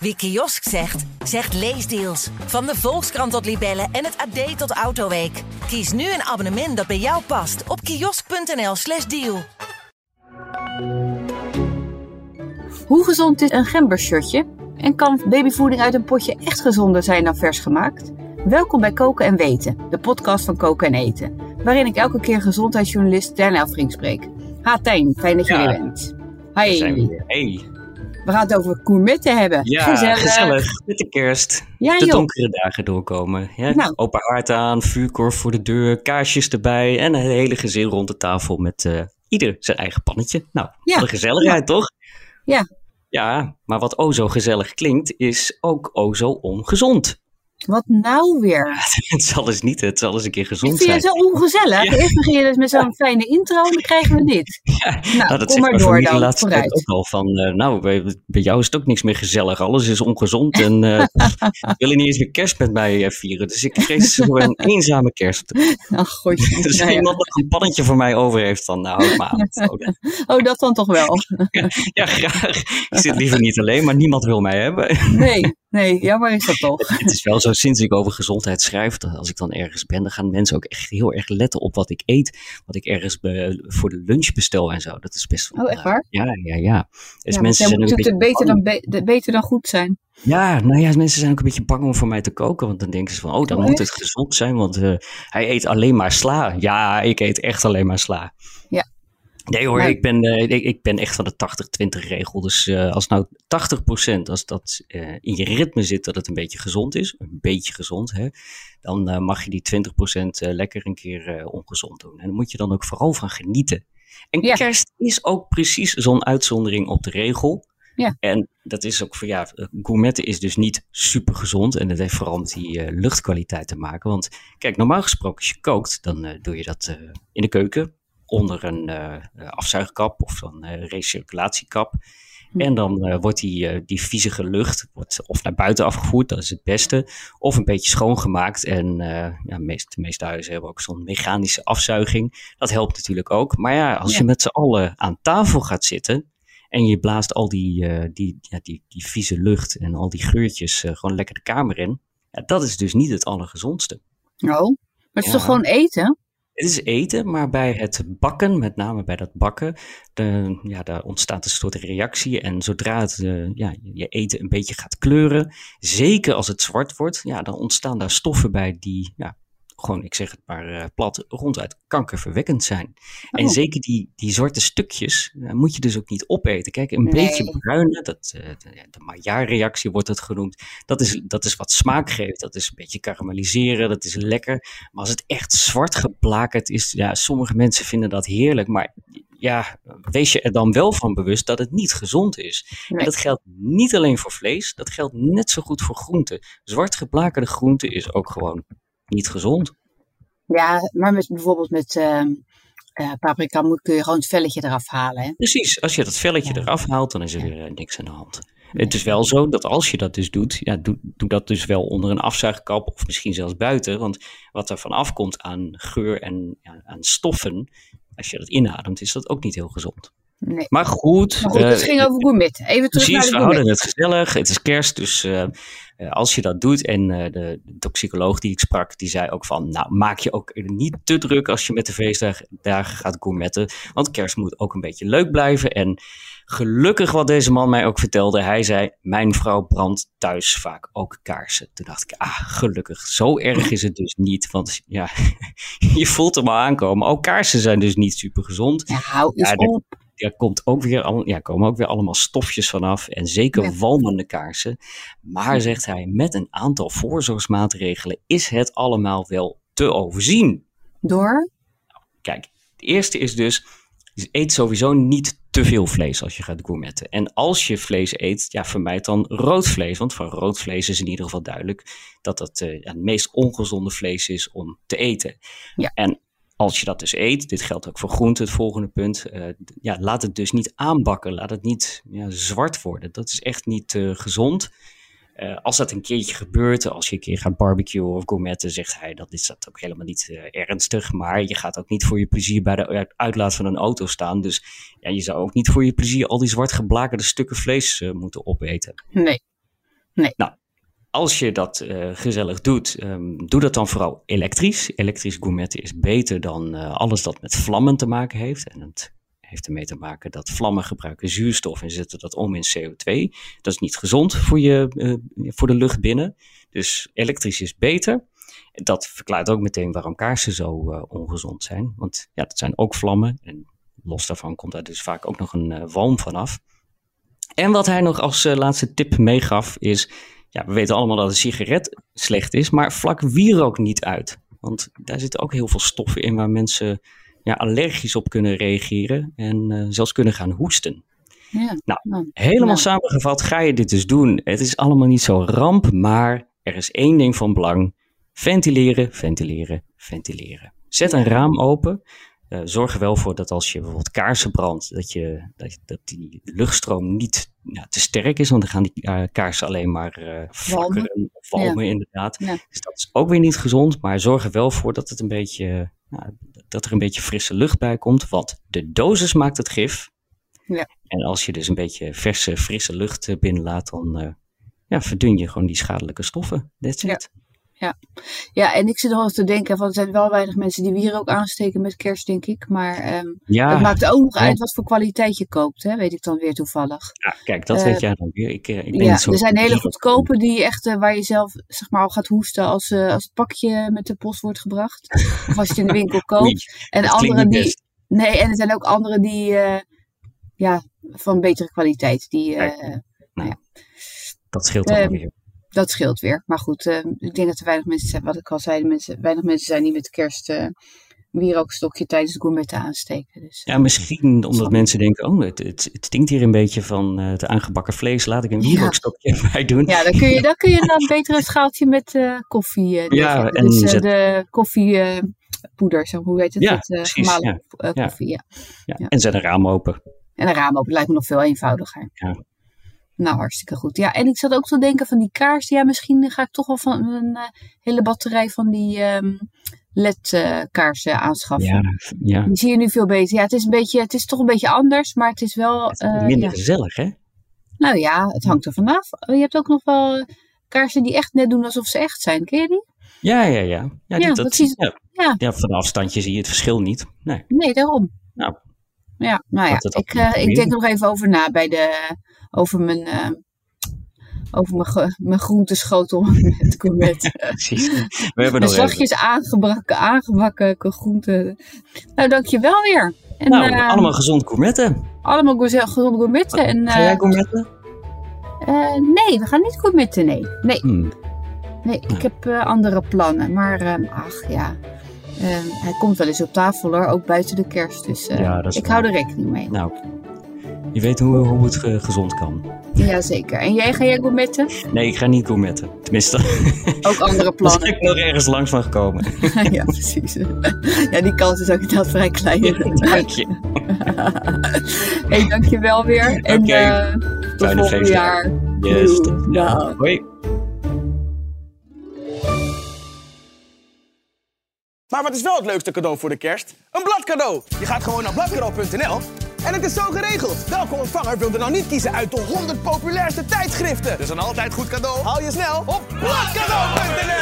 Wie kiosk zegt, zegt leesdeals. Van de Volkskrant tot Libellen en het AD tot Autoweek. Kies nu een abonnement dat bij jou past op kiosk.nl/slash deal. Hoe gezond is een gembershotje? En kan babyvoeding uit een potje echt gezonder zijn dan vers gemaakt? Welkom bij Koken en Weten, de podcast van Koken en Eten. Waarin ik elke keer gezondheidsjournalist Tijn Elfrink spreek. Ha Tijn, fijn dat je Ja. er bent. Hi. zijn we weer. Hey. We gaan het over gourmetten hebben. Ja, gezellig. gezellig. Met de kerst. Ja de joh. donkere dagen doorkomen. Ja, Nou. Open haard aan, vuurkorf voor de deur, kaarsjes erbij en een hele gezin rond de tafel met eh, ieder zijn eigen pannetje. Nou, Ja. wat een gezelligheid toch? Ja. Ja, maar wat o zo gezellig klinkt, is ook o zo ongezond. Wat nou weer? Het zal eens niet, het zal eens een keer Ik gezond vind zijn. het zo ongezellig. Ja. Eerst begin je dus met zo'n fijne intro en dan krijgen we dit. Ja, Nou, nou, dat kom maar door dan, laatste vooruit. ook al van, eh, nou, bij, bij jou is het ook niks meer gezellig. Alles is ongezond en eh willen niet eens meer kerst met mij eh, vieren. Dus ik vrees voor een eenzame kerst. Ach, godje. Dus Nou ja. iemand nog een pannetje voor mij over heeft, dan nou, hou aan. Oh, dat- Oh, dat dan toch wel? Ja, graag. Ik zit liever niet alleen, maar niemand wil mij hebben. Nee, nee, jammer is dat toch. Het is wel zo, sinds ik over gezondheid schrijf, dat als ik dan ergens ben, dan gaan mensen ook echt heel erg letten op wat ik eet. Wat ik ergens be- voor de lunch bestel en zo. Dat is best wel... Oh, echt waar? Ja, ja, ja. Dus Ja, mensen zijn moet het beetje beter dan, be- beter dan goed zijn. Ja, nou ja, mensen zijn ook een beetje bang om voor mij te koken. Want dan denken ze van, oh, dan Oh, moet het gezond zijn. Want eh, hij eet alleen maar sla. Ja, ik eet echt alleen maar sla. Ja. Nee hoor, Maar- ik, ben, eh, ik, ik ben echt van de 80-20 regel. Dus eh, als nou 80% als dat eh, in je ritme zit dat het een beetje gezond is. Een beetje gezond, hè. Dan mag je die 20% eh, lekker een keer ongezond doen. En daar moet je dan ook vooral van genieten. En Ja. kerst is ook precies zo'n uitzondering op de regel. Ja. En dat is ook voor ja, gourmetten is dus niet super gezond. En dat heeft vooral met die luchtkwaliteit te maken. Want kijk, normaal gesproken als je kookt, dan doe je dat in de keuken. Onder een eh, eh, afzuigkap of een eh, recirculatiekap. Hm. En dan wordt die, die viezige lucht wordt of naar buiten afgevoerd, dat is het beste. Of een beetje schoongemaakt. En eh ja, de meeste, de meeste huizen hebben ook zo'n mechanische afzuiging. Dat helpt natuurlijk ook. Maar ja, als Ja. je met z'n allen aan tafel gaat zitten. En je blaast al die, die, ja, die, die vieze lucht en al die geurtjes gewoon lekker de kamer in. Ja, dat is dus niet het allergezondste. Oh, maar het is toch gewoon eten? Het is eten, maar bij het bakken, met name bij dat bakken, de, ja, daar ontstaat een soort reactie. En zodra het, eh, ja, je eten een beetje gaat kleuren, zeker als het zwart wordt, ja, dan ontstaan daar stoffen bij die, ja, gewoon, ik zeg het maar eh, plat, ronduit kankerverwekkend zijn. En Oh. zeker die, die zwarte stukjes eh, moet je dus ook niet opeten. Kijk, een Nee. beetje bruine, dat, eh, de, de Maillard-reactie wordt het genoemd, dat is, dat is wat smaak geeft. Dat is een beetje karamelliseren, dat is lekker. Maar als het echt zwart geblakerd is, ja, sommige mensen vinden dat heerlijk, maar ja, wees je er dan wel van bewust dat het niet gezond is. Nee. En dat geldt niet alleen voor vlees, dat geldt net zo goed voor groenten. Zwart geblakerde groente is ook gewoon niet gezond. Ja, maar met, bijvoorbeeld met ehm, eh, paprika moet, kun je gewoon het velletje eraf halen. Hè? Precies, als je dat velletje Ja. eraf haalt, dan is er weer eh, niks aan de hand. Het is wel zo dat als je dat dus doet, ja, doe, doe dat dus wel onder een afzuigkap of misschien zelfs buiten. Want wat er van afkomt aan geur en ja, aan stoffen, als je dat inademt, is dat ook niet heel gezond. Nee. Maar goed, Maar goed, het eh, ging over gourmet. Even terug Precies, naar we de houden het gezellig. Het is kerst, dus eh, eh, als je dat doet. En de, toxicoloog die ik sprak, die zei ook van... Nou, maak je ook niet te druk als je met de feestdagen dagen gaat gourmetten. Want kerst moet ook een beetje leuk blijven. En gelukkig wat deze man mij ook vertelde. Hij zei, mijn vrouw brandt thuis vaak ook kaarsen. Toen dacht ik, ah, gelukkig. Zo erg is het dus niet. Want ja, je voelt hem al aankomen. Ook kaarsen zijn dus niet super gezond. Eens Ja, de- op. Daar komt ook weer, al, ja, komen ook weer allemaal stofjes vanaf. En zeker Ja. walmende kaarsen. Maar, zegt hij, met een aantal voorzorgsmaatregelen is het allemaal wel te overzien. Door? Kijk, de eerste is dus, eet sowieso niet te veel vlees als je gaat gourmetten. En als je vlees eet, ja, vermijd dan rood vlees. Want van rood vlees is in ieder geval duidelijk dat dat eh, het meest ongezonde vlees is om te eten. Ja. En als je dat dus eet, dit geldt ook voor groente, het volgende punt, eh, ja, laat het dus niet aanbakken, laat het niet ja, zwart worden. Dat is echt niet eh, gezond. Eh, als dat een keertje gebeurt, als je een keer gaat barbecuen of gourmetten, zegt hij, dat is dat ook helemaal niet ernstig. Maar je gaat ook niet voor je plezier bij de uit- uitlaat van een auto staan. Dus ja, je zou ook niet voor je plezier al die zwart geblakerde stukken vlees moeten opeten. Nee. Nee. Nou, als je dat uh, gezellig doet, um, doe dat dan vooral elektrisch. Elektrisch gourmetten is beter dan uh, alles dat met vlammen te maken heeft. En het heeft ermee te maken dat vlammen gebruiken zuurstof en zetten dat om in CO2. Dat is niet gezond voor, je, uh, voor de lucht binnen. Dus elektrisch is beter. Dat verklaart ook meteen waarom kaarsen zo ongezond zijn. Want ja, dat zijn ook vlammen. En los daarvan komt daar dus vaak ook nog een walm vanaf. En wat hij nog als laatste tip meegaf is ja, we weten allemaal dat een sigaret slecht is, maar vlak wierook niet uit. Want daar zitten ook heel veel stoffen in waar mensen ja, allergisch op kunnen reageren en uh, zelfs kunnen gaan hoesten. Ja, nou, helemaal samengevat ga je dit dus doen. Het is allemaal niet zo ramp, maar er is één ding van belang. Ventileren, ventileren, ventileren. Zet een raam open. Uh, zorg er wel voor dat als je bijvoorbeeld kaarsen brandt, dat, je, dat, dat die luchtstroom niet ja, te sterk is, want dan gaan die uh, kaarsen alleen maar uh, flakkeren of inderdaad. Dus dat is ook weer niet gezond, maar zorg er wel voor dat, het een beetje, dat er een beetje frisse lucht bij komt, want de dosis maakt het gif. Ja. En als je dus een beetje verse, frisse lucht binnenlaat, dan ja, verdun je gewoon die schadelijke stoffen. That's it ja. Ja, en ik zit nog eens te denken, van er zijn wel weinig mensen die wieren ook aansteken met kerst, denk ik. Maar um, ja, het maakt ook nog uit wat voor kwaliteit je koopt, hè? weet ik dan weer toevallig. Ja, kijk, dat uh, weet jij dan weer. Ik, eh, ik ben ja, zo er zijn hele goedkope die echt, uh, waar je zelf zeg maar, al gaat hoesten als, uh, als het pakje met de post wordt gebracht. of als je het in de winkel koopt. En andere die. Nee, en er zijn ook andere die ja, van betere kwaliteit. Die, nou, nou, ja. Dat scheelt dan um, weer dat scheelt weer. Maar goed, uh, ik denk dat er weinig mensen zijn, wat ik al zei, mensen, weinig mensen zijn die met kerst uh, wierookstokje tijdens het gourmetten aansteken. Dus, ja, misschien omdat mensen denken, oh, het, het, het, stinkt hier een beetje van uh, het aangebakken vlees, laat ik een wierookstokje ja. bij doen. Ja, dan kun je, dan kun je dan beter een schaaltje met koffie, ja, en dus, zet... de koffiepoeder, zo, hoe heet het? Ja, precies, gemalen koffie, ja. Ja. En zet een raam open. En een raam open lijkt me nog veel eenvoudiger. Ja. Nou, hartstikke goed. Ja, en ik zat ook te denken van die kaars. Ja, misschien ga ik toch wel van een uh, hele batterij van die um, LED-kaarsen uh, aanschaffen. Ja, ja. Die zie je nu veel beter. Ja, het is, een beetje, het is toch een beetje anders, maar het is wel... Het is uh, minder ja. gezellig, hè? Nou ja, het hangt er vanaf. Je hebt ook nog wel kaarsen die echt net doen alsof ze echt zijn. Ken je die? Ja, ja, ja. Ja, die, dat, ja. ja. ja, van afstandje zie je het verschil niet. Nee, nee daarom. Nou, ja, nou ja, ik, uh, ik denk nog even over na bij de, over mijn, uh, over mijn, mijn groenteschotel met gourmet. Precies. We hebben nog zachtjes aangebakken, aangebakken groenten. Nou, dankjewel weer. En, nou, uh, allemaal gezond gourmetten. Allemaal gezond gourmetten. En, Ga jij gourmetten? nee, we gaan niet gourmetten, nee. Nee, hmm. nee ik heb andere plannen. Maar ehm, ach ja, hij komt wel eens op tafel hoor, ook buiten de kerst. Dus uh, ja, ik hou er rekening mee. Nou, je weet hoe, hoe het gezond kan. Jazeker. En jij, ga jij gourmetten? Nee, ik ga niet gourmetten. Tenminste. Ook andere plannen. Daar ben ik nog ergens langs van gekomen. ja, precies. Ja, die kans is ook inderdaad vrij klein. Dank je. hey, dank je wel weer. En okay. uh, tot volgend jaar. Yes. Ja. Hoi. Maar wat is wel het leukste cadeau voor de kerst? Een bladcadeau. Je gaat gewoon naar bladcadeau.nl en het is zo geregeld. Welke ontvanger wilde nou niet kiezen uit de 100 populairste tijdschriften? Dus een altijd goed cadeau haal je snel op bladcadeau.nl.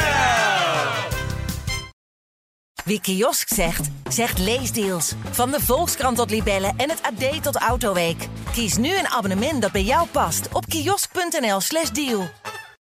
Wie kiosk zegt, zegt leesdeals. Van de Volkskrant tot Libellen en het AD tot Autoweek. Kies nu een abonnement dat bij jou past op kiosk.nl/slash deal.